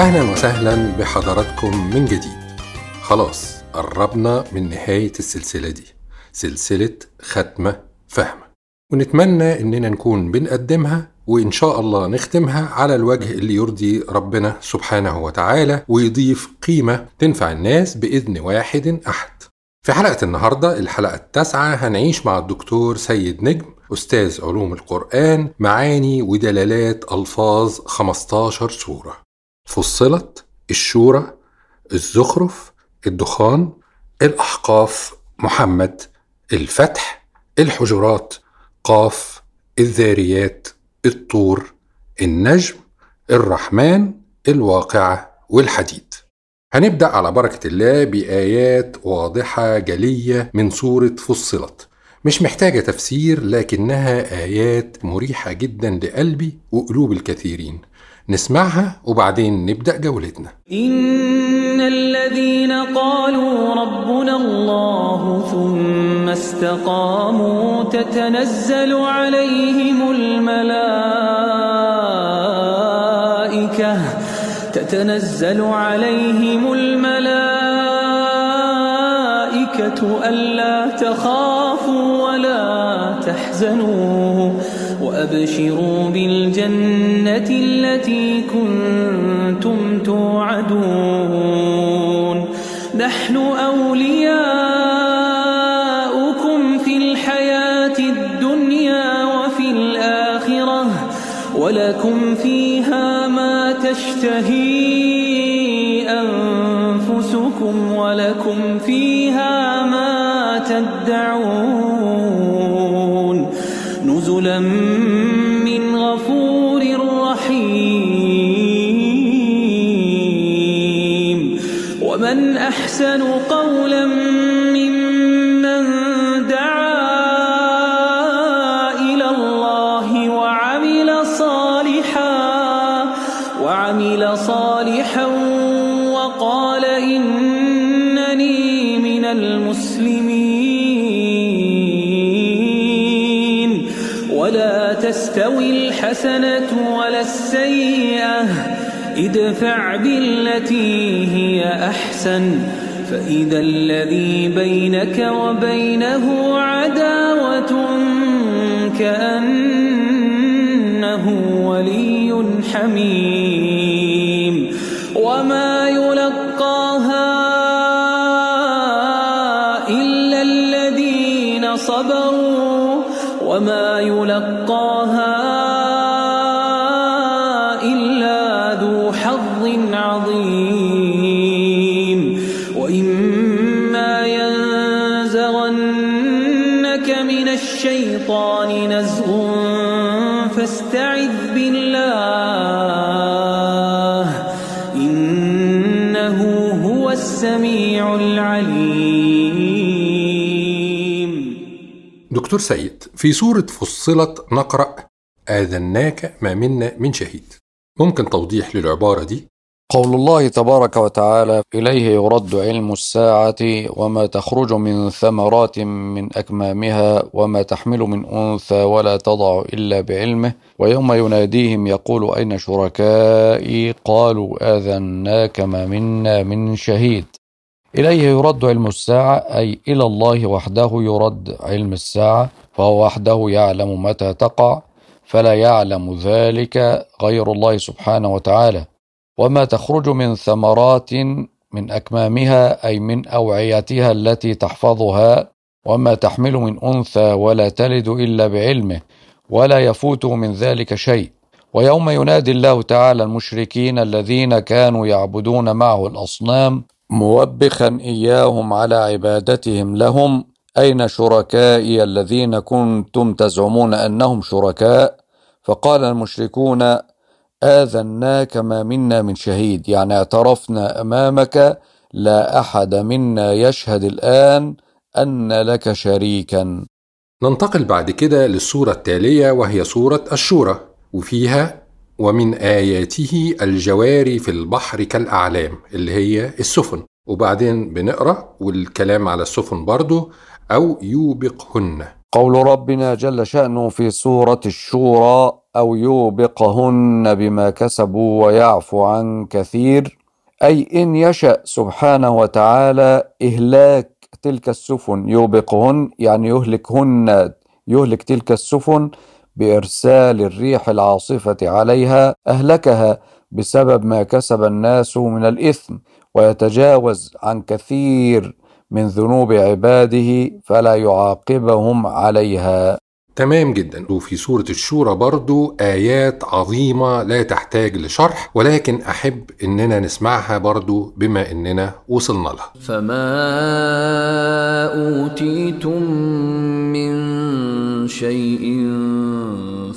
أهلا وسهلا بحضراتكم من جديد. خلاص قربنا من نهاية السلسلة دي سلسلة ختمة فهمة. ونتمنى إننا نكون بنقدمها وإن شاء الله نختمها على الوجه اللي يرضي ربنا سبحانه وتعالى ويضيف قيمة تنفع الناس بإذن واحد أحد. في حلقة النهاردة الحلقة التاسعة هنعيش مع الدكتور سيد نجم أستاذ علوم القرآن معاني ودلالات ألفاظ 15 سورة. فصلت الشورى الزخرف الدخان الأحقاف محمد الفتح الحجرات قاف الذاريات الطور النجم الرحمن الواقعة والحديد. هنبدأ على بركة الله بآيات واضحة جلية من سورة فصلت. مش محتاجة تفسير لكنها آيات مريحة جدا لقلبي وقلوب الكثيرين. نسمعها وبعدين نبدأ جولتنا. إن الذين قالوا ربنا الله ثم استقاموا تتنزل عليهم الملائكة تتنزل عليهم الملائكة ألا تخافوا ولا تحزنوا. وأبشروا بالجنة التي كنتم توعدون. نحن أولياؤكم في الحياة الدنيا وفي الآخرة ولكم فيها ما تشتهي أنفسكم ولكم فيها ما تدعون. ادفع بالتي هي أحسن فإذا الذي بينك وبينه عداوة كأنه ولي حميم. وما يلقاها إلا الذين صبروا وما يلقاها الشيطان نزغ فاستعذ بالله. إنه هو السميع العليم. دكتور سيد في سورة فصلت نقرأ آذناك ما منا من شهيد. ممكن توضيح للعبارة دي؟ قول الله تبارك وتعالى إليه يرد علم الساعة وما تخرج من ثمرات من أكمامها وما تحمل من أنثى ولا تضع إلا بعلمه. ويوم يناديهم يقول أين شركائي؟ قالوا آذناك ما منا من شهيد. إليه يرد علم الساعة أي إلى الله وحده يرد علم الساعة فهو وحده يعلم متى تقع فلا يعلم ذلك غير الله سبحانه وتعالى. وما تخرج من ثمرات من أكمامها أي من أوعيتها التي تحفظها وما تحمل من أنثى ولا تلد إلا بعلمه ولا يفوت من ذلك شيء. ويوم ينادي الله تعالى المشركين الذين كانوا يعبدون معه الأصنام موبخا إياهم على عبادتهم لهم أين شركائي الذين كنتم تزعمون أنهم شركاء؟ فقال المشركون آذناك ما منا من شهيد. يعني اعترفنا أمامك لا أحد منا يشهد الآن أن لك شريكا. ننتقل بعد كده للسورة التالية وهي سورة الشورى وفيها ومن آياته الجواري في البحر كالأعلام اللي هي السفن. وبعدين بنقرأ والكلام على السفن برضو أو يوبقهن. قول ربنا جل شأنه في سورة الشورى. أو يوبقهن بما كسبوا ويعفو عن كثير أي إن يشأ سبحانه وتعالى إهلاك تلك السفن يوبقهن يعني يهلكهن يهلك تلك السفن بإرسال الريح العاصفة عليها أهلكها بسبب ما كسب الناس من الإثم ويتجاوز عن كثير من ذنوب عباده فلا يعاقبهم عليها. تمام جدا. وفي سورة الشورى برضو آيات عظيمة لا تحتاج لشرح ولكن أحب إننا نسمعها برضو بما إننا وصلنا لها. فما أوتيتم من شيء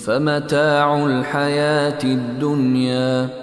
فمتاع الحياة الدنيا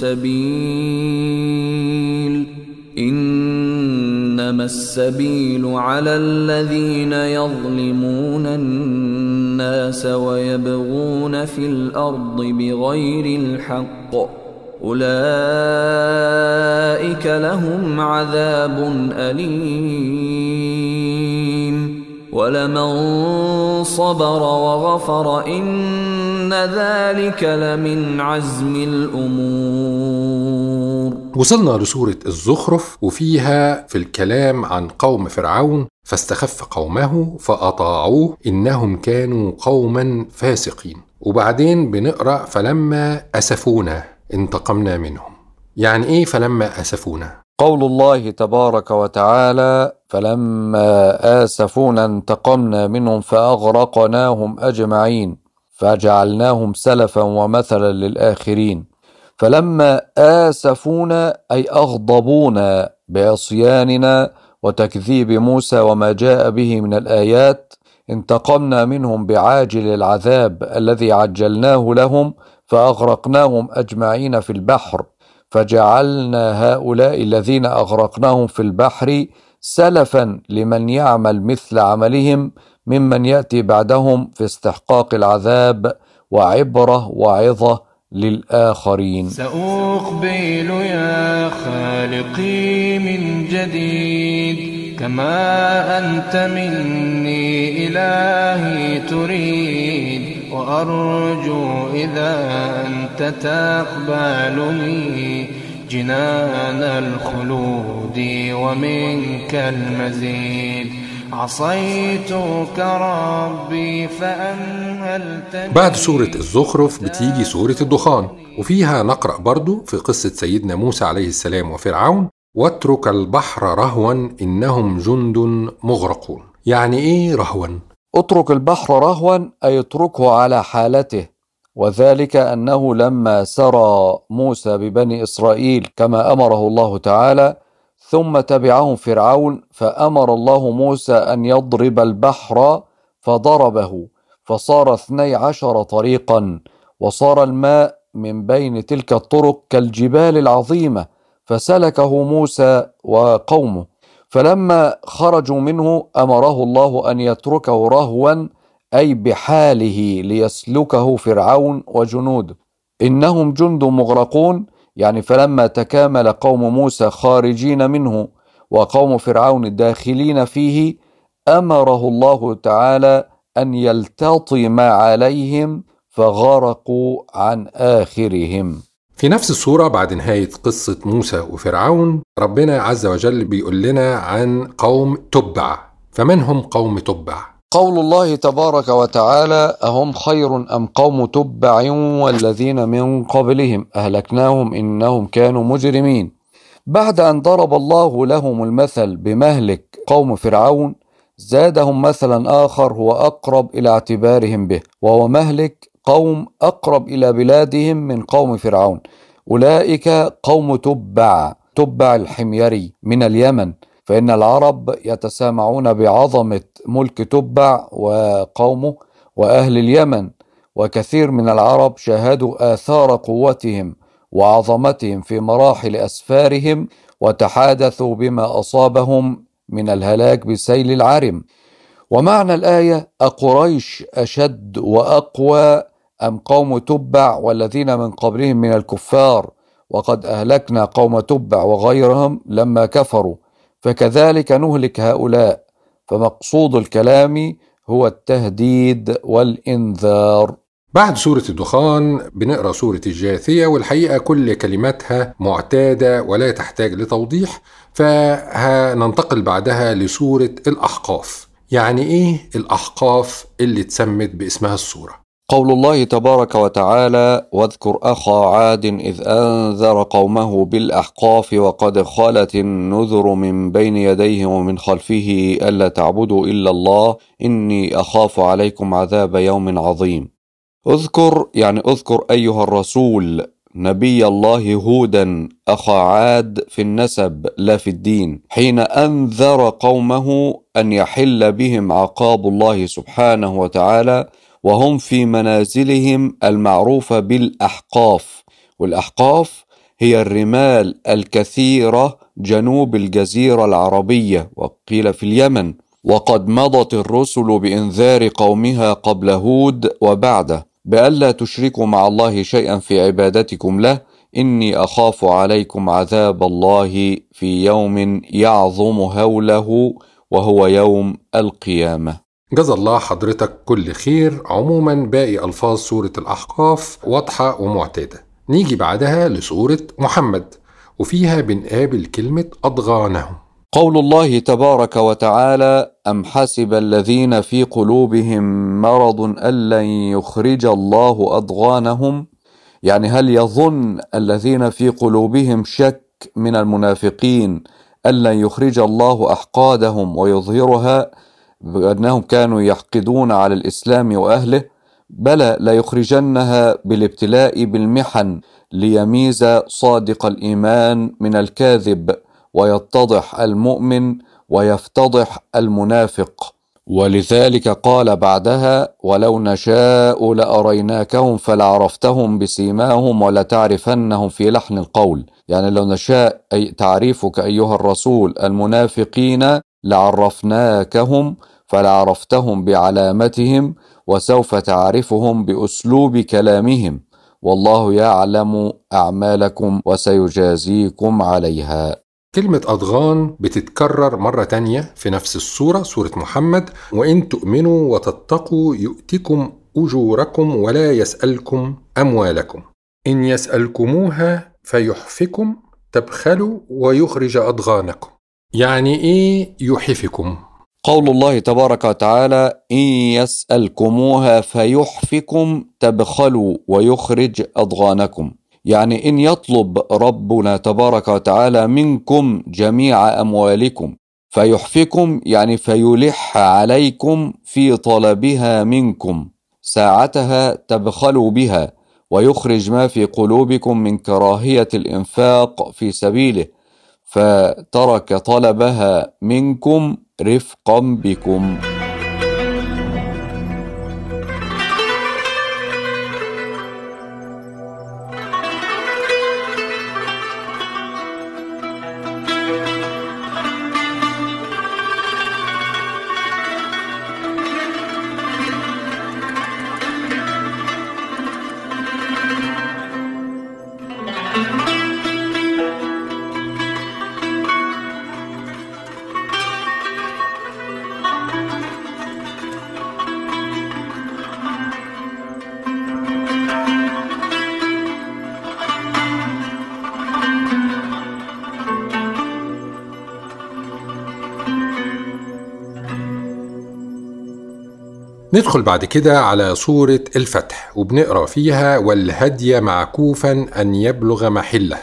سبيل إنما السبيل على الذين يظلمون الناس ويبغون في الأرض بغير الحق أولئك لهم عذاب أليم ولمن صبر وغفر إن ذلك لمن عزم الأمور وصلنا لسورة الزخرف وفيها في الكلام عن قوم فرعون فاستخف قومه فأطاعوه إنهم كانوا قوما فاسقين. وبعدين بنقرأ فلما أسفونا انتقمنا منهم. يعني إيه فلما أسفونا؟ قول الله تبارك وتعالى فلما آسفونا انتقمنا منهم فأغرقناهم أجمعين فجعلناهم سلفا ومثلا للآخرين. فلما آسفونا أي أغضبونا بعصياننا وتكذيب موسى وما جاء به من الآيات انتقمنا منهم بعاجل العذاب الذي عجلناه لهم فأغرقناهم أجمعين في البحر. فجعلنا هؤلاء الذين أغرقناهم في البحر سلفا لمن يعمل مثل عملهم ممن يأتي بعدهم في استحقاق العذاب وعبرة وعظة للآخرين. سأقبل يا خالقي من جديد كما أنت مني إلهي تريد. وأرجو إذا أنت تقبلني جنان الخلود ومنك المزيد. عصيتك ربي فأمهلتني بعد سورة الزخرف بتيجي سورة الدخان وفيها نقرأ برضو في قصة سيدنا موسى عليه السلام وفرعون واترك البحر رهوا إنهم جند مغرقون. يعني إيه رهوا؟ اترك البحر رهوا أي اتركه على حالته. وذلك أنه لما سرى موسى ببني إسرائيل كما أمره الله تعالى ثم تبعهم فرعون فأمر الله موسى أن يضرب البحر فضربه. فصار اثني عشر طريقا وصار الماء من بين تلك الطرق كالجبال العظيمة فسلكه موسى وقومه. فلما خرجوا منه أمره الله أن يتركه رهوا أي بحاله ليسلكه فرعون وجنوده إنهم جند مغرقون يعني فلما تكامل قوم موسى خارجين منه وقوم فرعون داخلين فيه أمره الله تعالى أن يلتطم عليهم فغرقوا عن آخرهم. في نفس الصورة بعد نهاية قصة موسى وفرعون ربنا عز وجل بيقول لنا عن قوم تبع. فمن هم قوم تبع؟ قول الله تبارك وتعالى أهم خير أم قوم تبع والذين من قبلهم؟ أهلكناهم إنهم كانوا مجرمين. بعد أن ضرب الله لهم المثل بمهلك قوم فرعون زادهم مثلا آخر هو أقرب إلى اعتبارهم به وهو مهلك قوم أقرب إلى بلادهم من قوم فرعون. أولئك قوم تبع تبع الحميري من اليمن. فإن العرب يتسامعون بعظمة ملك تبع وقومه وأهل اليمن. وكثير من العرب شاهدوا آثار قوتهم وعظمتهم في مراحل أسفارهم وتحادثوا بما أصابهم من الهلاك بسيل العرم. ومعنى الآية أقريش أشد وأقوى أم قوم تبع والذين من قبلهم من الكفار وقد أهلكنا قوم تبع وغيرهم لما كفروا فكذلك نهلك هؤلاء فمقصود الكلام هو التهديد والإنذار بعد سورة الدخان بنقرأ سورة الجاثية والحقيقة كل كلماتها معتادة ولا تحتاج لتوضيح فهننتقل بعدها لسورة الأحقاف يعني إيه الأحقاف اللي اتسمت باسمها السورة؟ قول الله تبارك وتعالى واذكر أخا عاد إذ أنذر قومه بالأحقاف وقد خلت النذر من بين يديه ومن خلفه ألا تعبدوا إلا الله إني أخاف عليكم عذاب يوم عظيم. اذكر يعني اذكر أيها الرسول نبي الله هودا أخا عاد في النسب لا في الدين حين أنذر قومه أن يحل بهم عقاب الله سبحانه وتعالى وهم في منازلهم المعروفة بالأحقاف. والأحقاف هي الرمال الكثيرة جنوب الجزيرة العربية وقيل في اليمن. وقد مضت الرسل بإنذار قومها قبل هود وبعده بألا تشركوا مع الله شيئا في عبادتكم له. إني أخاف عليكم عذاب الله في يوم يعظم هوله وهو يوم القيامة. جزا الله حضرتك كل خير. عموما باقي ألفاظ سورة الأحقاف واضحة ومعتادة. نيجي بعدها لسورة محمد وفيها بنقابل كلمة أضغانهم. قول الله تبارك وتعالى أم حسب الذين في قلوبهم مرض أن لن يخرج الله أضغانهم؟ يعني هل يظن الذين في قلوبهم شك من المنافقين أن لن يخرج الله أحقادهم ويظهرها؟ بأنهم كانوا يحقدون على الإسلام وأهله بلى لا يخرجنها بالابتلاء بالمحن ليميز صادق الإيمان من الكاذب ويتضح المؤمن ويفتضح المنافق. ولذلك قال بعدها ولو نشاء لأريناكهم فلعرفتهم بسيماهم ولتعرفنهم في لحن القول يعني لو نشاء أي تعريفك أيها الرسول المنافقين لعرفناكهم فلعرفتهم بعلامتهم وسوف تعرفهم بأسلوب كلامهم. والله يعلم أعمالكم وسيجازيكم عليها. كلمة أضغان بتتكرر مرة تانية في نفس السورة سورة محمد. وإن تؤمنوا وتتقوا يؤتكم أجوركم ولا يسألكم أموالكم. إن يسألكموها فيحفكم تبخلوا ويخرج أضغانكم. يعني إيه يحفكم؟ قول الله تبارك وتعالى إن يسألكموها فيحفكم تبخلوا ويخرج أضغانكم. يعني إن يطلب ربنا تبارك وتعالى منكم جميع أموالكم. فيحفكم يعني فيلح عليكم في طلبها منكم. ساعتها تبخلوا بها ويخرج ما في قلوبكم من كراهية الإنفاق في سبيله. فترك طلبها منكم رفقا بكم. ندخل بعد كده على سورة الفتح وبنقرأ فيها والهدي معكوفا أن يبلغ محله.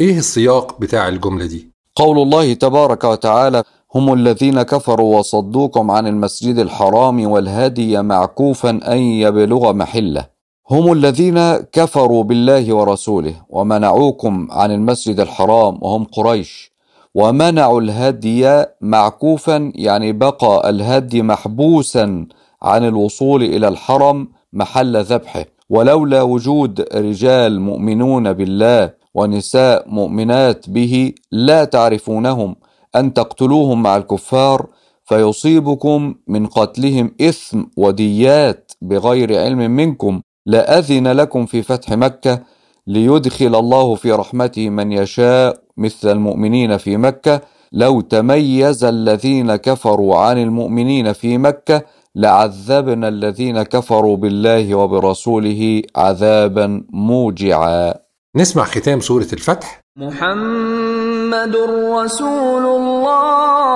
إيه السياق بتاع الجملة دي؟ قول الله تبارك وتعالى هم الذين كفروا وصدوكم عن المسجد الحرام والهدي معكوفا أن يبلغ محله. هم الذين كفروا بالله ورسوله ومنعوكم عن المسجد الحرام وهم قريش. ومنعوا الهدي معكوفا يعني بقى الهدي محبوسا عن الوصول إلى الحرم محل ذبحه. ولولا وجود رجال مؤمنون بالله ونساء مؤمنات به لا تعرفونهم أن تقتلوهم مع الكفار فيصيبكم من قتلهم إثم وديات بغير علم منكم. لأذن لكم في فتح مكة ليدخل الله في رحمته من يشاء مثل المؤمنين في مكة. لو تميز الذين كفروا عن المؤمنين في مكة لعذبنا الذين كفروا بالله وبرسوله عذابا موجعا. نسمع ختام سورة الفتح. محمد رسول الله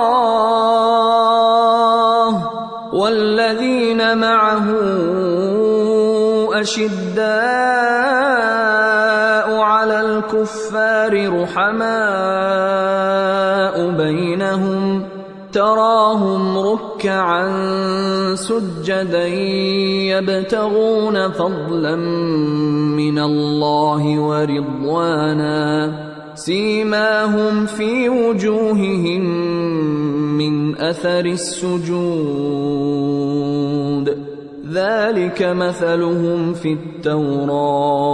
والذين معه أشداء على الكفار رحماء بينهم تراهم ركعا سجدا يبتغون فضلا من الله ورضوانا سيماهم في وجوههم من أثر السجود ذلك مثلهم في التوراه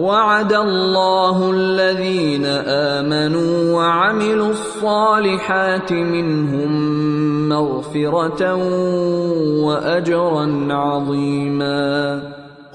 وعد الله الذين آمنوا وعملوا الصالحات منهم مغفرة وأجرا عظيما.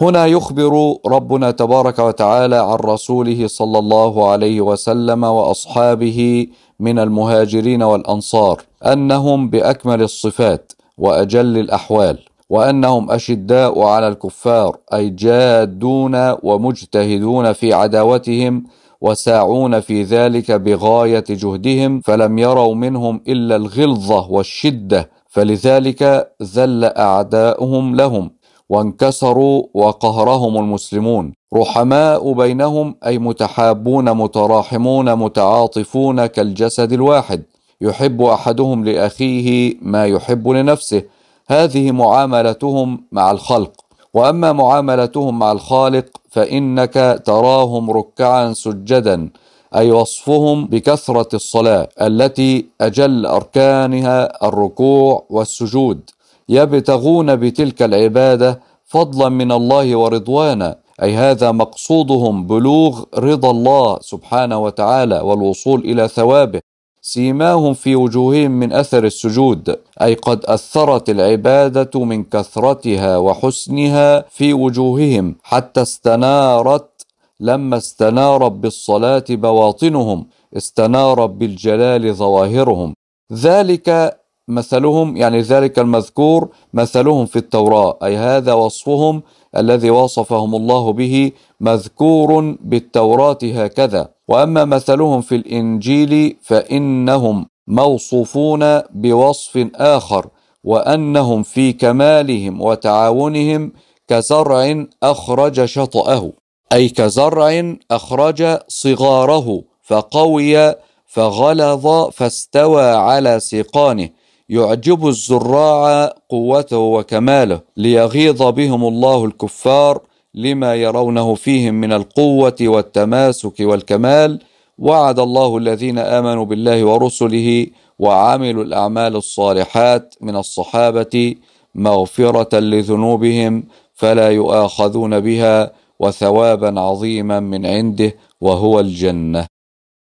هنا يخبر ربنا تبارك وتعالى عن رسوله صلى الله عليه وسلم وأصحابه من المهاجرين والأنصار أنهم بأكمل الصفات وأجل الأحوال. وأنهم أشداء على الكفار أي جادون ومجتهدون في عداوتهم وساعون في ذلك بغاية جهدهم فلم يروا منهم إلا الغلظة والشدة فلذلك ذل أعداؤهم لهم وانكسروا وقهرهم المسلمون. رحماء بينهم أي متحابون متراحمون متعاطفون كالجسد الواحد يحب أحدهم لأخيه ما يحب لنفسه هذه معاملتهم مع الخلق. وأما معاملتهم مع الخالق فإنك تراهم ركعا سجدا أي وصفهم بكثرة الصلاة التي أجل أركانها الركوع والسجود. يبتغون بتلك العبادة فضلا من الله ورضوانا أي هذا مقصودهم بلوغ رضا الله سبحانه وتعالى والوصول إلى ثوابه. سيماهم في وجوههم من أثر السجود أي قد أثرت العبادة من كثرتها وحسنها في وجوههم حتى استنارت لما استنارت بالصلاة بواطنهم استنارت بالجلال ظواهرهم. ذلك مثلهم يعني ذلك المذكور مثلهم في التوراة أي هذا وصفهم الذي وصفهم الله به مذكور بالتوراة هكذا. وأما مثلهم في الإنجيل فإنهم موصوفون بوصف آخر وأنهم في كمالهم وتعاونهم كزرع أخرج شطأه أي كزرع أخرج صغاره فقوي فغلظ فاستوى على سيقانه يعجب الزراع قوته وكماله ليغيظ بهم الله الكفار لما يرونه فيهم من القوة والتماسك والكمال وعد الله الذين آمنوا بالله ورسله وعملوا الأعمال الصالحات من الصحابة مغفرة لذنوبهم فلا يؤاخذون بها وثوابا عظيما من عنده وهو الجنة.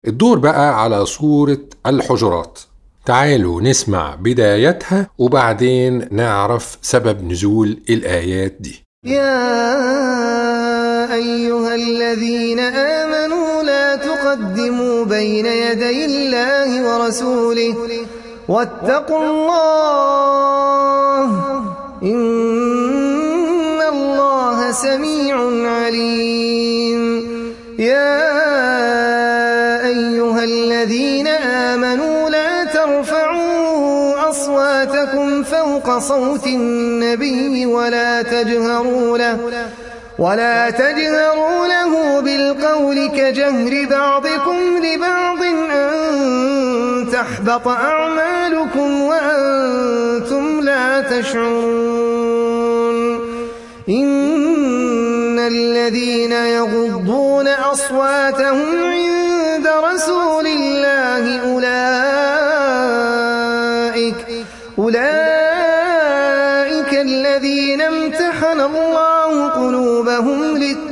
الدور بقى على سورة الحجرات. تعالوا نسمع بدايتها وبعدين نعرف سبب نزول الآيات دي. يا أيها الذين آمنوا لا تقدموا بين يدي الله ورسوله واتقوا الله إن الله سميع عليم. يا أيها الذين آمنوا لا ترفعوا أصواتكم فوق صوت النبي ولا تجهروا له ولا تجهروا له بالقول كجهر بعضكم لبعض أن تحبط أعمالكم وأنتم لا تشعرون. إن الذين يغضون أصواتهم عند رسول الله أولئك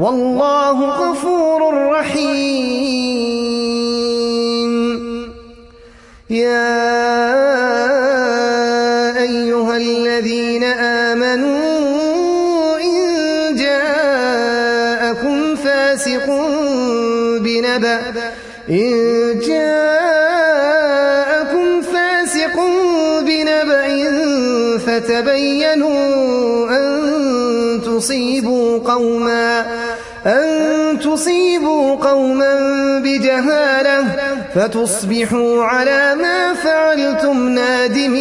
والله غفور رحيم. يا أيها الذين آمنوا إن جاءكم فاسق بنبأ إن جاءكم فاسق بنبأ فتبينوا تصيبوا قوما أن تصيبوا قوما بجهالة فتصبحوا على ما فعلتم نادمين.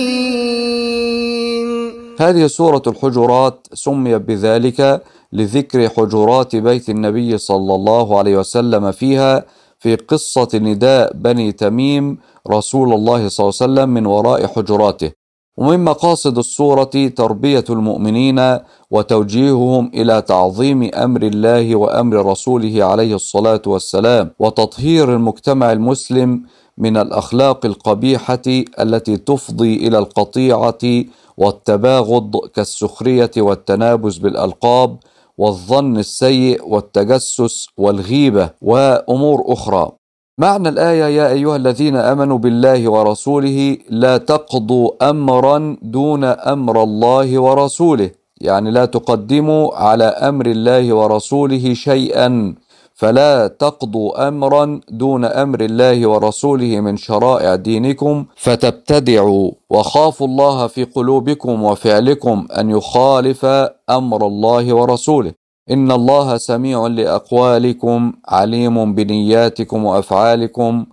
هذه سورة الحجرات سميت بذلك لذكر حجرات بيت النبي صلى الله عليه وسلم فيها في قصة نداء بني تميم رسول الله صلى الله عليه وسلم من وراء حجراته. ومن مقاصد السورة تربية المؤمنين وتوجيههم إلى تعظيم أمر الله وأمر رسوله عليه الصلاة والسلام وتطهير المجتمع المسلم من الأخلاق القبيحة التي تفضي إلى القطيعة والتباغض كالسخرية والتنابز بالألقاب والظن السيء والتجسس والغيبة وأمور أخرى. معنى الآية يا أيها الذين آمنوا بالله ورسوله لا تقضوا أمرا دون أمر الله ورسوله. يعني لا تقدموا على أمر الله ورسوله شيئا. فلا تقضوا أمرا دون أمر الله ورسوله من شرائع دينكم فتبتدعوا. وخافوا الله في قلوبكم وفعلكم أن يخالف أمر الله ورسوله. إن الله سميع لأقوالكم عليم بنياتكم وأفعالكم.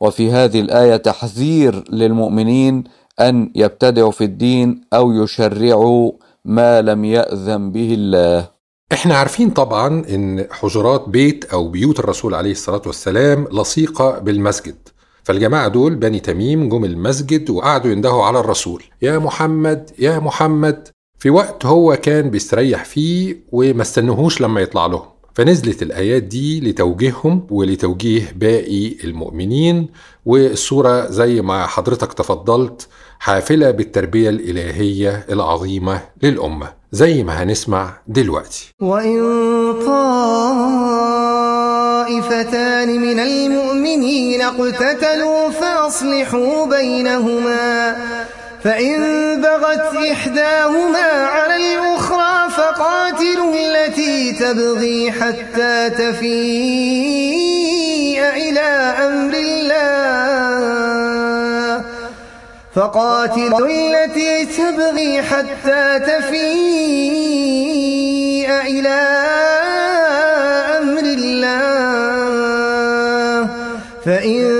وفي هذه الآية تحذير للمؤمنين أن يبتدعوا في الدين أو يشرعوا ما لم يأذن به الله. إحنا عارفين طبعا إن حجرات بيت أو بيوت الرسول عليه الصلاة والسلام لصيقة بالمسجد. فالجماعة دول بني تميم جم المسجد وقعدوا يندهوا على الرسول. يا محمد يا محمد. في وقت هو كان بيستريح فيه وما استنوهوش لما يطلع لهم. فنزلت الآيات دي لتوجيههم ولتوجيه باقي المؤمنين والصورة زي ما حضرتك تفضلت حافلة بالتربية الإلهية العظيمة للأمة زي ما هنسمع دلوقتي. وإن طائفتان من المؤمنين اقتتلوا فأصلحوا بينهما. فإن بغت إحداهما على الأخرى فقاتلوا التي تبغي حتى تفيء إلى أمر الله. فقاتلوا التي تبغي حتى تفيء إلى أمر الله. فإن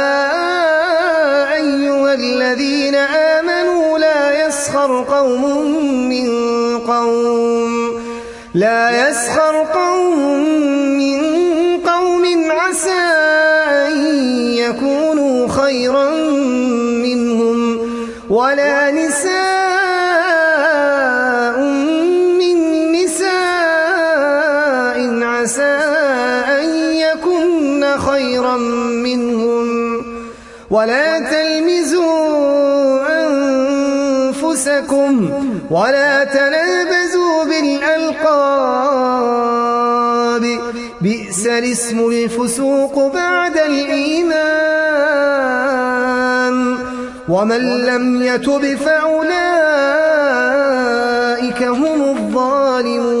يسخر قوم من قوم. لا يسخر قوم من قوم عسى أن يكونوا خيرا منهم ولا نساء من نساء عسى أن يكن خيرا منهم. ولا تلمزوا أنفسكم ولا تنابزوا بالألقاب. بئس الاسم الفسوق بعد الإيمان. ومن لم يتب فأولئك هم الظالمون.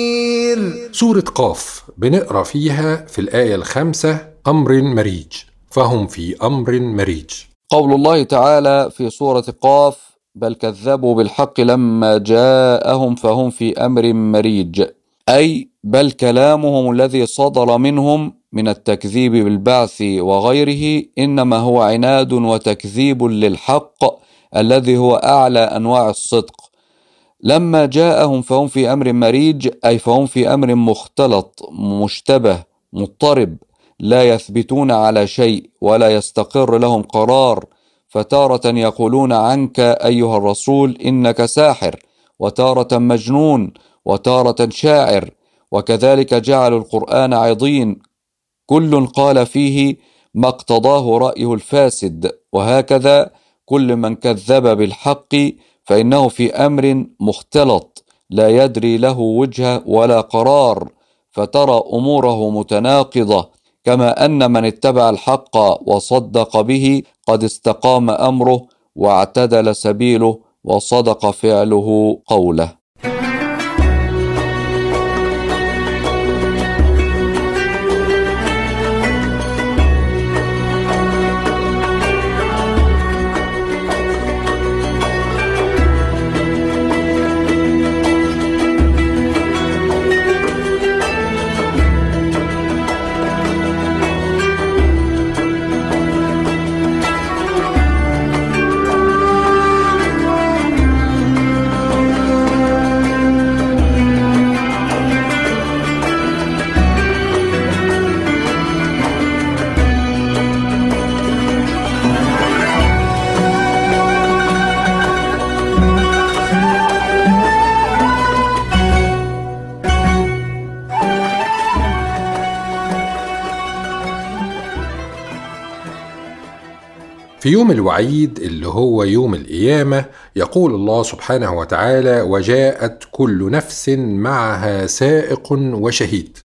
سورة قاف بنقرأ فيها في الآية الخامسة أمر مريج. فهم في أمر مريج. قول الله تعالى في سورة قاف بل كذبوا بالحق لما جاءهم فهم في أمر مريج. أي بل كلامهم الذي صدر منهم من التكذيب بالبعث وغيره إنما هو عناد وتكذيب للحق الذي هو أعلى أنواع الصدق. لما جاءهم فهم في أمر مريج أي فهم في أمر مختلط مشتبه مضطرب لا يثبتون على شيء ولا يستقر لهم قرار فتارة يقولون عنك أيها الرسول إنك ساحر وتارة مجنون وتارة شاعر وكذلك جعلوا القرآن عضين. كل قال فيه ما اقتضاه رأيه الفاسد وهكذا كل من كذب بالحق فإنه في أمر مختلط لا يدري له وجهه ولا قرار فترى أموره متناقضة كما أن من اتبع الحق وصدق به قد استقام أمره واعتدل سبيله وصدق فعله قوله. في يوم الوعيد اللي هو يوم القيامة يقول الله سبحانه وتعالى وجاءت كل نفس معها سائق وشهيد.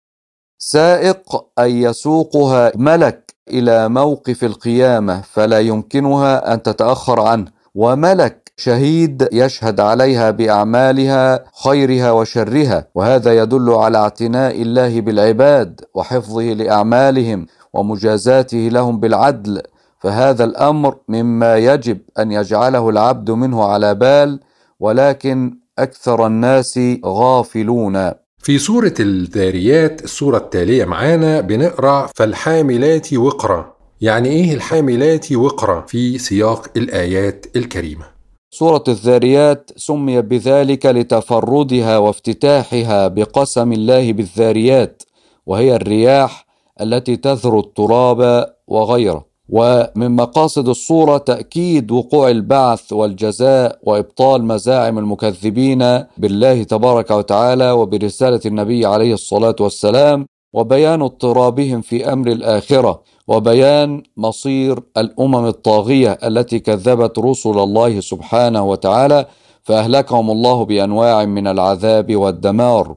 سائق أي يسوقها ملك إلى موقف القيامة فلا يمكنها أن تتأخر عنه. وملك شهيد يشهد عليها بأعمالها خيرها وشرها وهذا يدل على اعتناء الله بالعباد وحفظه لأعمالهم ومجازاته لهم بالعدل. فهذا الأمر مما يجب أن يجعله العبد منه على بال ولكن أكثر الناس غافلون. في سورة الذاريات السورة التالية معانا بنقرأ فالحاملات وقرا. يعني إيه الحاملات وقرا؟ في سياق الآيات الكريمة. سورة الذاريات سمي بذلك لتفردها وافتتاحها بقسم الله بالذاريات وهي الرياح التي تذر التراب وغيره. ومن مقاصد الصورة تأكيد وقوع البعث والجزاء وإبطال مزاعم المكذبين بالله تبارك وتعالى وبرسالة النبي عليه الصلاة والسلام وبيان اضطرابهم في أمر الآخرة وبيان مصير الأمم الطاغية التي كذبت رسل الله سبحانه وتعالى فأهلكهم الله بأنواع من العذاب والدمار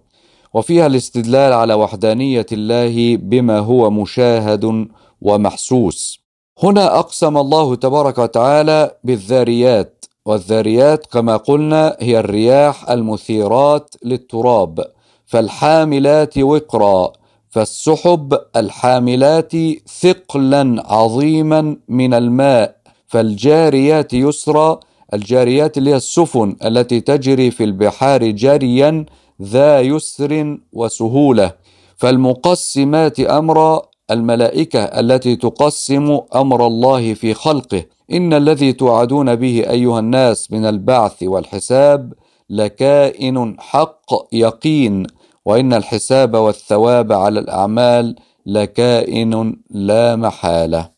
وفيها الاستدلال على وحدانية الله بما هو مشاهد ومحسوس. هنا أقسم الله تبارك وتعالى بالذاريات والذاريات كما قلنا هي الرياح المثيرات للتراب فالحاملات وقرا فالسحب الحاملات ثقلا عظيما من الماء فالجاريات يسرى الجاريات اللي هي السفن التي تجري في البحار جريا ذا يسر وسهولة فالمقسمات امرا الملائكة التي تقسم أمر الله في خلقه. إن الذي توعدون به أيها الناس من البعث والحساب لكائن حق يقين وإن الحساب والثواب على الأعمال لكائن لا محالة.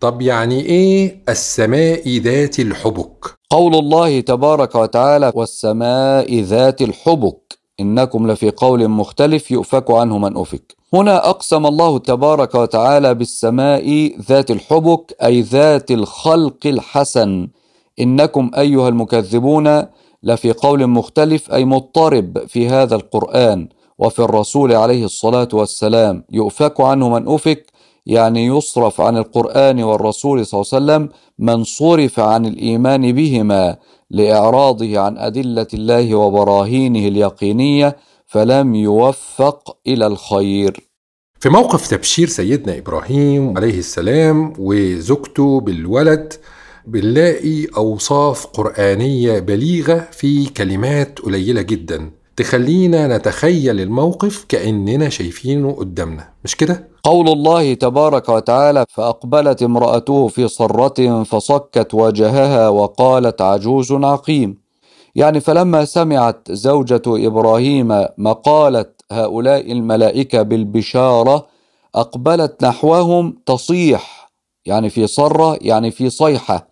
طب يعني إيه السماء ذات الحبك؟ قول الله تبارك وتعالى والسماء ذات الحبك. إنكم لفي قول مختلف يؤفك عنه من أفك. هنا أقسم الله تبارك وتعالى بالسماء ذات الحبك أي ذات الخلق الحسن. إنكم أيها المكذبون لفي قول مختلف أي مضطرب في هذا القرآن وفي الرسول عليه الصلاة والسلام. يؤفك عنه من أفك يعني يصرف عن القرآن والرسول صلى الله عليه وسلم من صرف عن الإيمان بهما لإعراضه عن أدلة الله وبراهينه اليقينية. فلم يوفق إلى الخير في موقف تبشير سيدنا إبراهيم عليه السلام وزوجته بالولد بنلاقي أوصاف قرآنية بليغة في كلمات قليلة جدا تخلينا نتخيل الموقف كأننا شايفينه قدامنا مش كده؟ قول الله تبارك وتعالى فأقبلت امرأته في صرة فصكت وجهها وقالت عجوز عقيم يعني فلما سمعت زوجة إبراهيم مقالة هؤلاء الملائكة بالبشارة أقبلت نحوهم تصيح يعني في صرة يعني في صيحة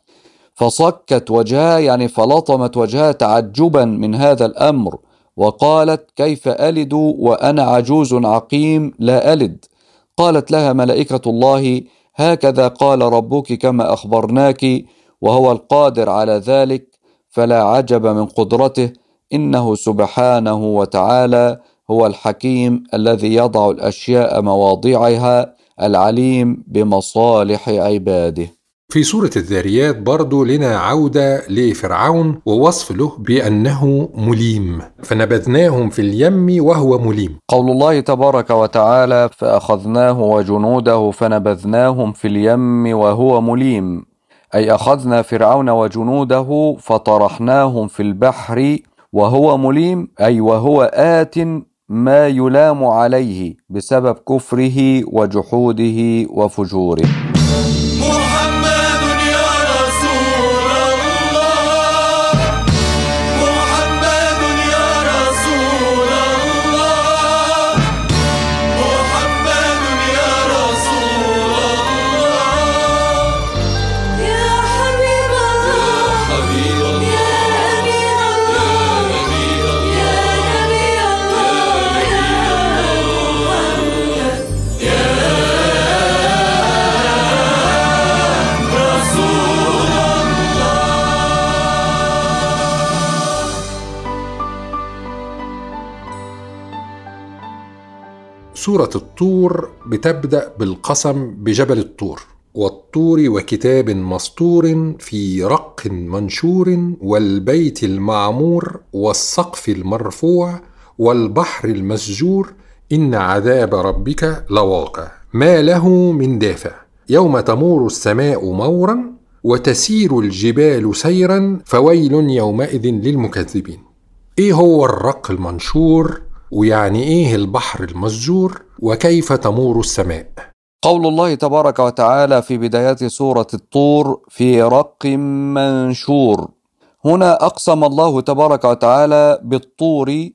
فصكت وجهها يعني فلطمت وجهها تعجبا من هذا الأمر وقالت كيف ألد وأنا عجوز عقيم لا ألد؟ قالت لها ملائكة الله هكذا قال ربك كما أخبرناك وهو القادر على ذلك فلا عجب من قدرته. إنه سبحانه وتعالى هو الحكيم الذي يضع الأشياء مواضعها العليم بمصالح عباده. في سورة الذاريات برضو لنا عودة لفرعون ووصف له بأنه مليم. فنبذناهم في اليم وهو مليم. قول الله تبارك وتعالى فأخذناه وجنوده فنبذناهم في اليم وهو مليم. أي أخذنا فرعون وجنوده فطرحناهم في البحر وهو مليم أي وهو آت ما يلام عليه بسبب كفره وجحوده وفجوره. سورة الطور بتبدأ بالقسم بجبل الطور والطور وكتاب مسطور في رق منشور والبيت المعمور والسقف المرفوع والبحر المسجور إن عذاب ربك لواقع. ما له من دافع. يوم تمور السماء مورا وتسير الجبال سيرا فويل يومئذ للمكذبين. إيه هو الرق المنشور؟ ويعني إيه البحر المسجور وكيف تمور السماء؟ قول الله تبارك وتعالى في بدايات سورة الطور في رق منشور. هنا أقسم الله تبارك وتعالى بالطور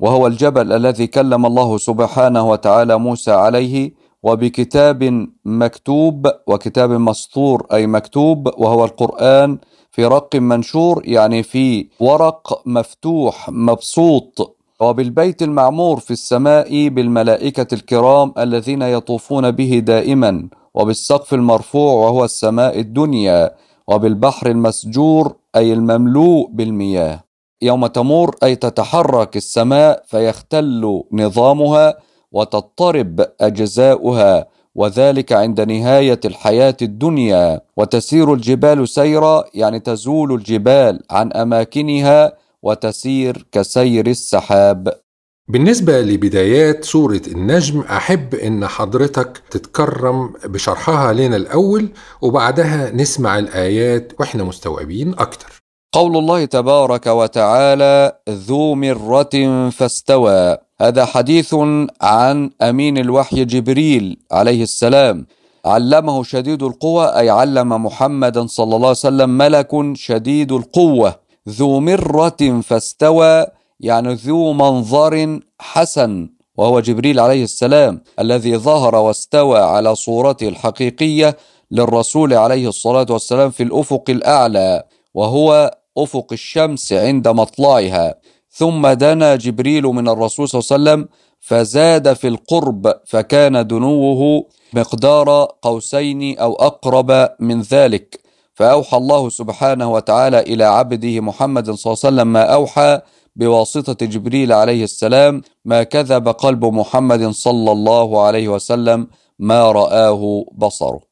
وهو الجبل الذي كلم الله سبحانه وتعالى موسى عليه وبكتاب مكتوب وكتاب مسطور أي مكتوب وهو القرآن في رق منشور يعني في ورق مفتوح مبسوط. وبالبيت المعمور في السماء بالملائكة الكرام الذين يطوفون به دائما وبالسقف المرفوع وهو السماء الدنيا وبالبحر المسجور أي المملوء بالمياه. يوم تمور أي تتحرك السماء فيختل نظامها وتضطرب أجزاؤها وذلك عند نهاية الحياة الدنيا. وتسير الجبال سيرا يعني تزول الجبال عن أماكنها وتسير كسير السحاب. بالنسبة لبدايات سورة النجم أحب إن حضرتك تتكرم بشرحها لنا الأول وبعدها نسمع الآيات وإحنا مستوعبين أكتر. قول الله تبارك وتعالى ذو مرة فاستوى هذا حديث عن أمين الوحي جبريل عليه السلام. علمه شديد القوى أي علم محمدا صلى الله عليه وسلم ملك شديد القوة. ذو مرة فاستوى يعني ذو منظر حسن وهو جبريل عليه السلام الذي ظهر واستوى على صورته الحقيقية للرسول عليه الصلاة والسلام في الأفق الأعلى وهو أفق الشمس عند مطلعها. ثم دنا جبريل من الرسول صلى الله عليه وسلم فزاد في القرب فكان دنوه مقدار قوسين أو أقرب من ذلك. فأوحى الله سبحانه وتعالى إلى عبده محمد صلى الله عليه وسلم ما أوحى بواسطة جبريل عليه السلام ما كذب قلب محمد صلى الله عليه وسلم ما رآه بصره.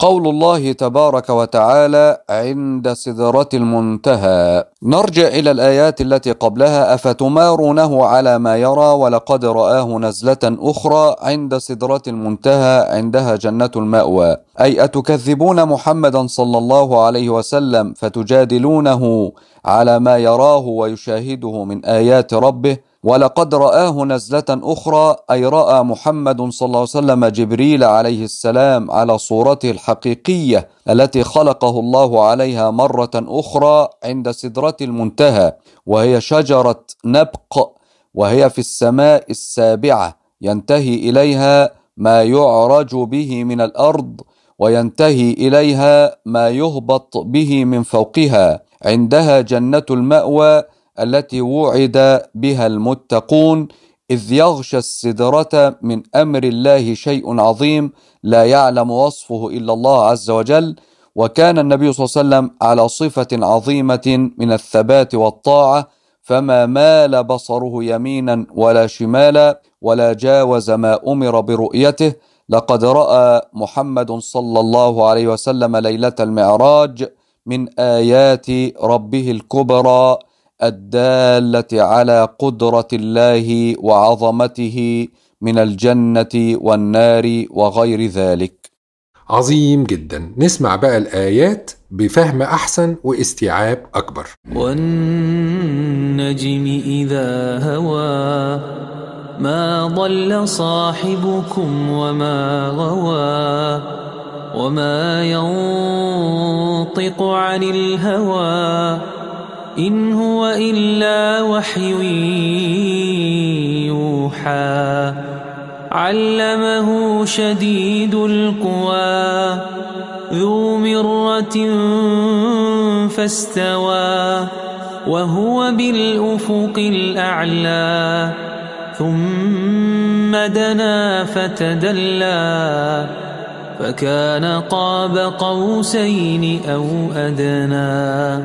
قول الله تبارك وتعالى عند سدرة المنتهى. نرجع إلى الآيات التي قبلها. أفتمارونه على ما يرى ولقد رآه نزلة أخرى عند سدرة المنتهى عندها جنة المأوى. أي أتكذبون محمدا صلى الله عليه وسلم فتجادلونه على ما يراه ويشاهده من آيات ربه؟ ولقد رآه نزلة أخرى أي رأى محمد صلى الله عليه وسلم جبريل عليه السلام على صورته الحقيقية التي خلقه الله عليها مرة أخرى عند سدرة المنتهى وهي شجرة نبق وهي في السماء السابعة ينتهي إليها ما يعرج به من الأرض وينتهي إليها ما يهبط به من فوقها عندها جنة المأوى التي وعد بها المتقون إذ يغشى السدرة من أمر الله شيء عظيم لا يعلم وصفه إلا الله عز وجل. وكان النبي صلى الله عليه وسلم على صفة عظيمة من الثبات والطاعة فما مال بصره يمينا ولا شمالا ولا جاوز ما أمر برؤيته. لقد رأى محمد صلى الله عليه وسلم ليلة المعراج من آيات ربه الكبرى. الدالة على قدرة الله وعظمته من الجنة والنار وغير ذلك. عظيم جدا. نسمع بقى الآيات بفهم أحسن واستيعاب أكبر. والنجم إذا هوى ما ضل صاحبكم وما غوى وما ينطق عن الهوى إن هو إلا وحي يوحى. علمه شديد القوى. ذو مرة فاستوى. وهو بالأفق الأعلى. ثم دنا فتدلى. فكان قاب قوسين أو أدنى.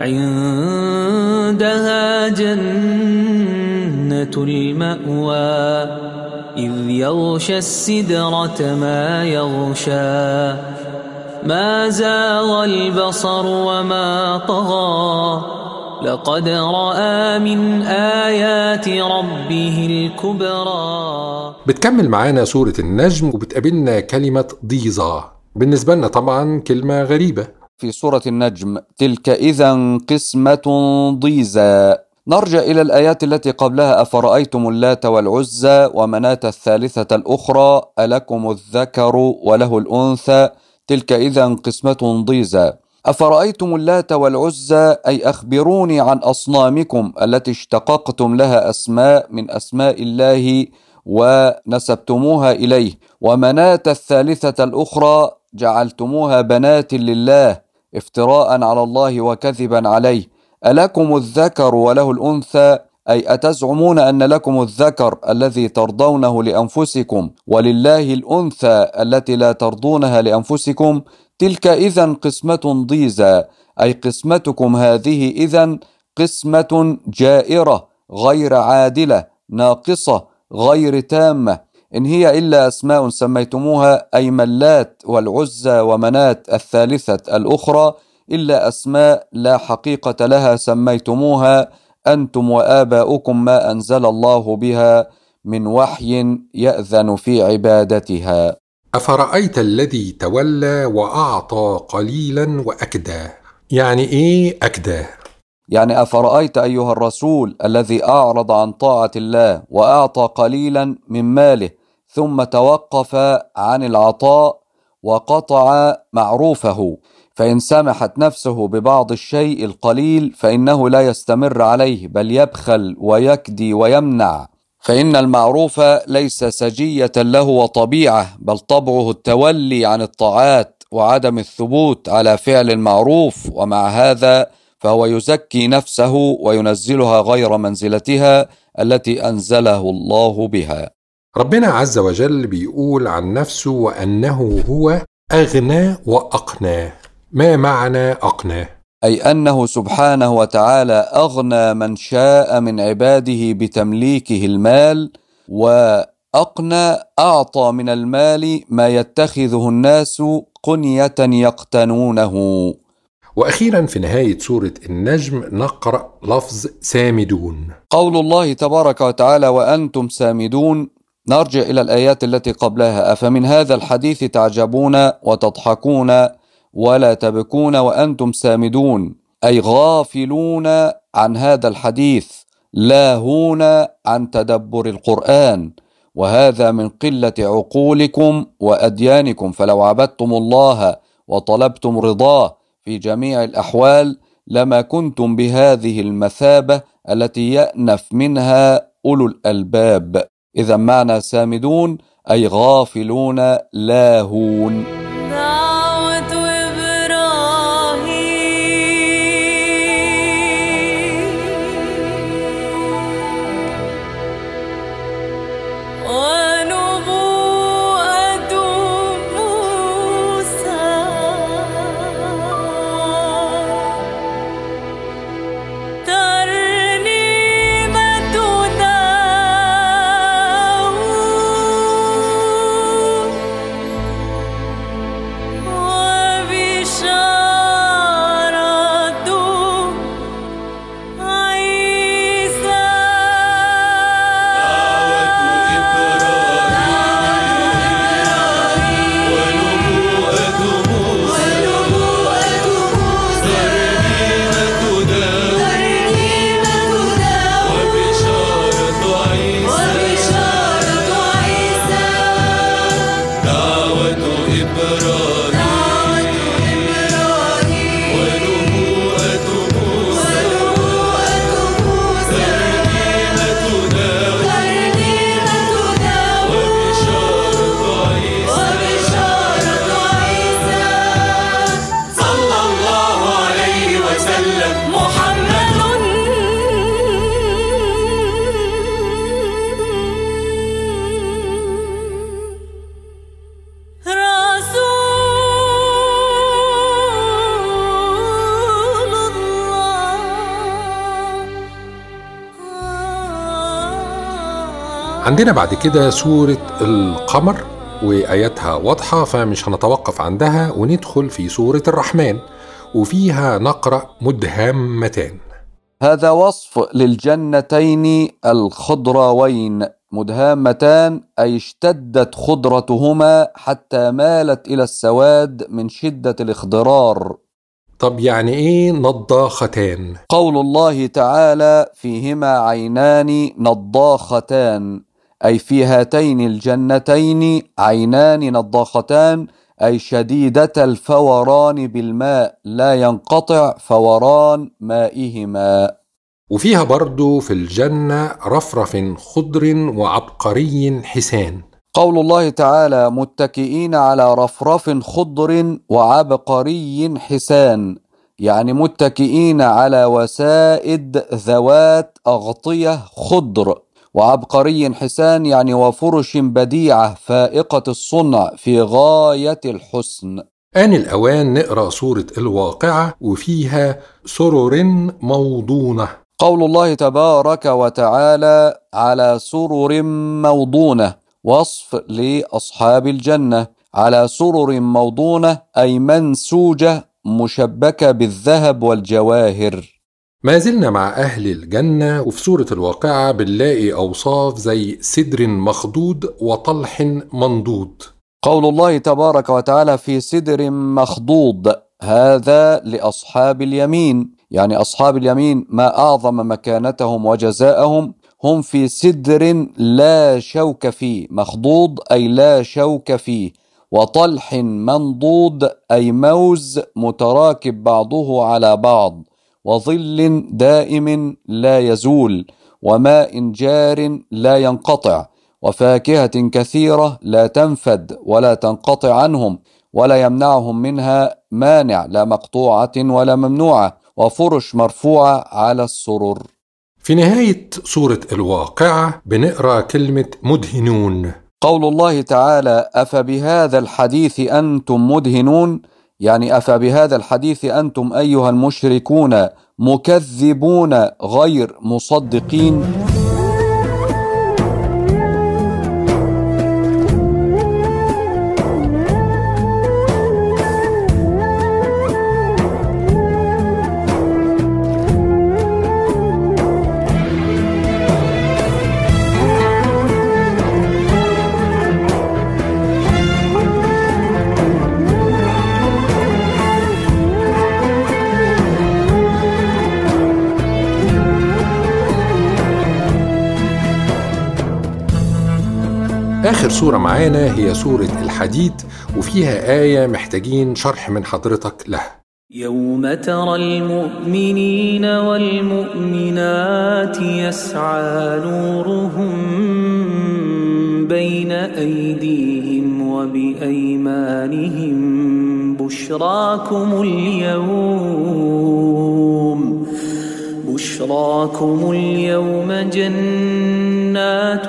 عندها جنة المأوى إذ يغشى السدرة ما يغشى. ما زاغ البصر وما طغى. لقد رأى من آيات ربه الكبرى. بتكمل معانا سورة النجم وبتقابلنا كلمة ضيظة بالنسبة لنا طبعا كلمة غريبة. في سورة النجم. تلك إذا قسمة ضيزى. نرجع إلى الآيات التي قبلها. أفرأيتم اللات والعزى ومناة الثالثة الأخرى؟ ألكم الذكر وله الأنثى. تلك إذا قسمة ضيزى. أفرأيتم اللات والعزى؟ أي أخبروني عن أصنامكم التي اشتققتم لها أسماء من أسماء الله ونسبتموها إليه. ومناة الثالثة الأخرى؟ جعلتموها بنات لله. افتراء على الله وكذبا عليه. ألكم الذكر وله الأنثى؟ أي أتزعمون أن لكم الذكر الذي ترضونه لأنفسكم ولله الأنثى التي لا ترضونها لأنفسكم؟ تلك إذا قسمة ضيزى. أي قسمتكم هذه إذا قسمة جائرة غير عادلة ناقصة غير تامة. إن هي إلا أسماء سميتموها أي ملات والعزى ومنات الثالثة الأخرى إلا أسماء لا حقيقة لها سميتموها أنتم وآباؤكم ما أنزل الله بها من وحي يأذن في عبادتها أفرأيت الذي تولى وأعطى قليلا وأكدى يعني إيه أكدى؟ يعني أفرأيت أيها الرسول الذي أعرض عن طاعة الله وأعطى قليلا من ماله ثم توقف عن العطاء وقطع معروفه فإن سمحت نفسه ببعض الشيء القليل فإنه لا يستمر عليه بل يبخل ويكدي ويمنع. فإن المعروف ليس سجية له وطبيعة بل طبعه التولي عن الطاعات وعدم الثبوت على فعل المعروف ومع هذا فهو يزكي نفسه وينزلها غير منزلتها التي أنزله الله بها. ربنا عز وجل بيقول عن نفسه وأنه هو أغنى وأقنى. ما معنى أقنى؟ أي أنه سبحانه وتعالى أغنى من شاء من عباده بتمليكه المال وأقنى أعطى من المال ما يتخذه الناس قنية يقتنونه. وأخيرا في نهاية سورة النجم نقرأ لفظ سامدون. قول الله تبارك وتعالى وأنتم سامدون. نرجع إلى الآيات التي قبلها. أفمن هذا الحديث تعجبون وتضحكون ولا تبكون وأنتم سامدون؟ أي غافلون عن هذا الحديث. لاهون عن تدبر القرآن. وهذا من قلة عقولكم وأديانكم. فلو عبدتم الله وطلبتم رضاه في جميع الأحوال لما كنتم بهذه المثابة التي يأنف منها أولو الألباب. إذا معنى سامدون أي غافلون لاهون. عندنا بعد كده سورة القمر وآياتها واضحة فمش هنتوقف عندها وندخل في سورة الرحمن وفيها نقرأ مدهامتان هذا وصف للجنتين الخضراوين. مدهامتان أي اشتدت خضرتهما حتى مالت إلى السواد من شدة الاخضرار. طب يعني إيه نضاختان؟ قول الله تعالى فيهما عينان نضاختان. أي في هاتين الجنتين عينان نضاختان أي شديدة الفوران بالماء لا ينقطع فوران مائهما. وفيها برضو في الجنة رفرف خضر وعبقري حسان. قول الله تعالى متكئين على رفرف خضر وعبقري حسان. يعني متكئين على وسائد ذوات أغطية خضر. وعبقري حسان يعني وفرش بديعة فائقة الصنع في غاية الحسن. آن الأوان نقرأ سورة الواقعة وفيها سرر موضونة. قول الله تبارك وتعالى على سرر موضونة وصف لأصحاب الجنة. على سرر موضونة أي منسوجة مشبكة بالذهب والجواهر. ما زلنا مع أهل الجنة وفي سورة الواقعة بنلاقي أوصاف زي سدر مخضود وطلح منضود. قول الله تبارك وتعالى في سدر مخضوض هذا لأصحاب اليمين. يعني أصحاب اليمين ما أعظم مكانتهم وجزاءهم هم في سدر لا شوك فيه. مخضوض أي لا شوك فيه. وطلح منضود أي موز متراكب بعضه على بعض. وظل دائم لا يزول وماء جار لا ينقطع وفاكهة كثيرة لا تنفد ولا تنقطع عنهم ولا يمنعهم منها مانع لا مقطوعة ولا ممنوعة وفرش مرفوعة على السرر. في نهاية سورة الواقعة بنقرأ كلمة مدهنون. قول الله تعالى أفبهذا الحديث أنتم مدهنون؟ يعني أفبهذا الحديث أنتم أيها المشركون مكذبون غير مصدقين؟ آخر سورة معانا هي سورة الحديد وفيها آية محتاجين شرح من حضرتك لها. يوم ترى المؤمنين والمؤمنات يسعى نورهم بين أيديهم وبأيمانهم بشراكم اليوم. بشراكم اليوم جنات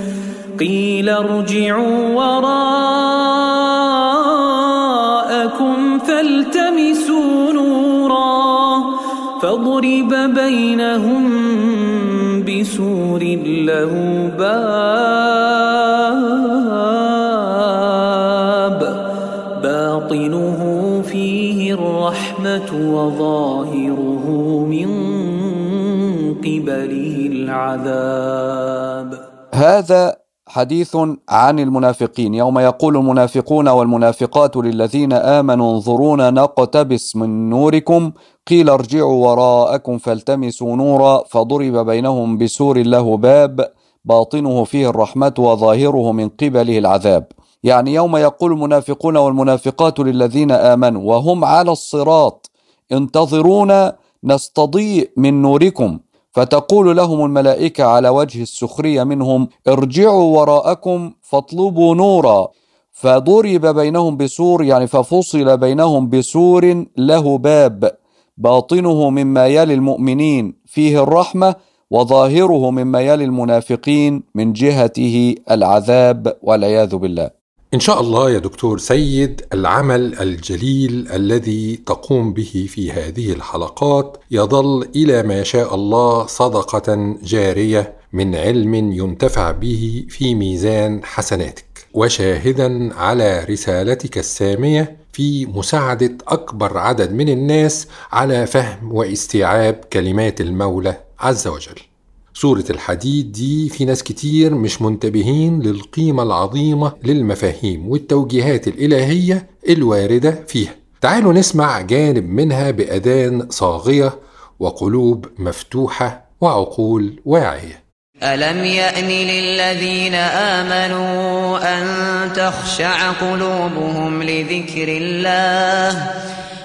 قيل ارجعوا وراءكم فالتمسوا نورا فاضرب بينهم بسور له باب باطنه فيه الرحمة وظاهره من قبله العذاب. هذا حديث عن المنافقين. يوم يقول المنافقون والمنافقات للذين آمنوا انظرونا نقتبس من نوركم. قيل ارجعوا وراءكم فالتمسوا نورا فضرب بينهم بسور له باب. باطنه فيه الرحمة وظاهره من قبله العذاب. يعني يوم يقول المنافقون والمنافقات للذين آمنوا وهم على الصراط انتظرونا نستضيء من نوركم. فتقول لهم الملائكة على وجه السخرية منهم ارجعوا وراءكم فاطلبوا نورا. فضرب بينهم بسور يعني ففصل بينهم بسور له باب باطنه مما يلي المؤمنين فيه الرحمة وظاهره مما يلي المنافقين من جهته العذاب والعياذ بالله. إن شاء الله يا دكتور سيد العمل الجليل الذي تقوم به في هذه الحلقات يظل إلى ما شاء الله صدقة جارية من علم ينتفع به في ميزان حسناتك. وشاهدا على رسالتك السامية في مساعدة أكبر عدد من الناس على فهم واستيعاب كلمات المولى عز وجل. سورة الحديد دي في ناس كتير مش منتبهين للقيمة العظيمة للمفاهيم والتوجيهات الإلهية الواردة فيها. تعالوا نسمع جانب منها بأذان صاغية وقلوب مفتوحة وعقول واعية. ألم يأن للذين آمنوا أن تخشع قلوبهم لذكر الله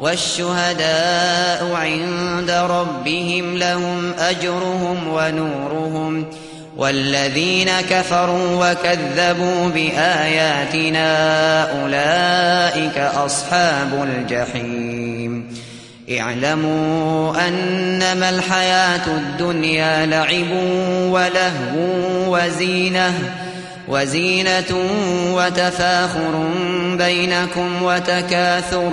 والشهداء عند ربهم لهم أجرهم ونورهم والذين كفروا وكذبوا بآياتنا أولئك أصحاب الجحيم. اعلموا أنما الحياة الدنيا لعب ولهو وزينة وزينة وتفاخر بينكم وتكاثر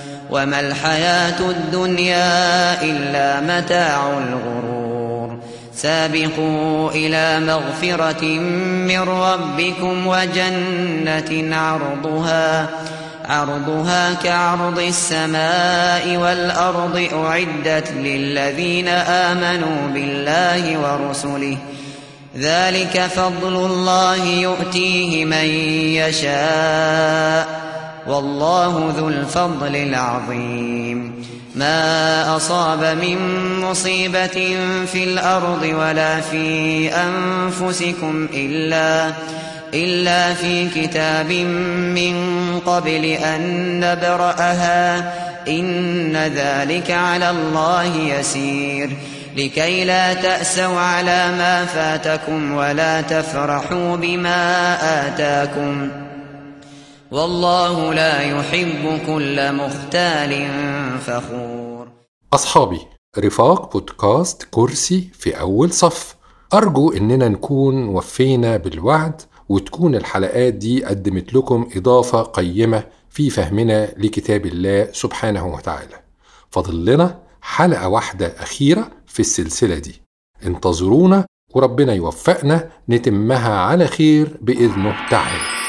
وما الحياة الدنيا إلا متاع الغرور. سابقوا إلى مغفرة من ربكم وجنة عرضها عرضها كعرض السماء والأرض أعدت للذين آمنوا بالله ورسله. ذلك فضل الله يؤتيه من يشاء. والله ذو الفضل العظيم. ما أصاب من مصيبة في الأرض ولا في أنفسكم إلا إلا في كتاب من قبل أن نبرأها. إن ذلك على الله يسير. لكي لا تأسوا على ما فاتكم ولا تفرحوا بما آتاكم. والله لا يحب كل مختال فخور. أصحابي رفاق بودكاست كرسي في أول صف. أرجو إننا نكون وفينا بالوعد وتكون الحلقات دي قدمت لكم إضافة قيمة في فهمنا لكتاب الله سبحانه وتعالى. فاضل لنا حلقة واحدة أخيرة في السلسلة دي. انتظرونا وربنا يوفقنا نتمها على خير بإذنه تعالى.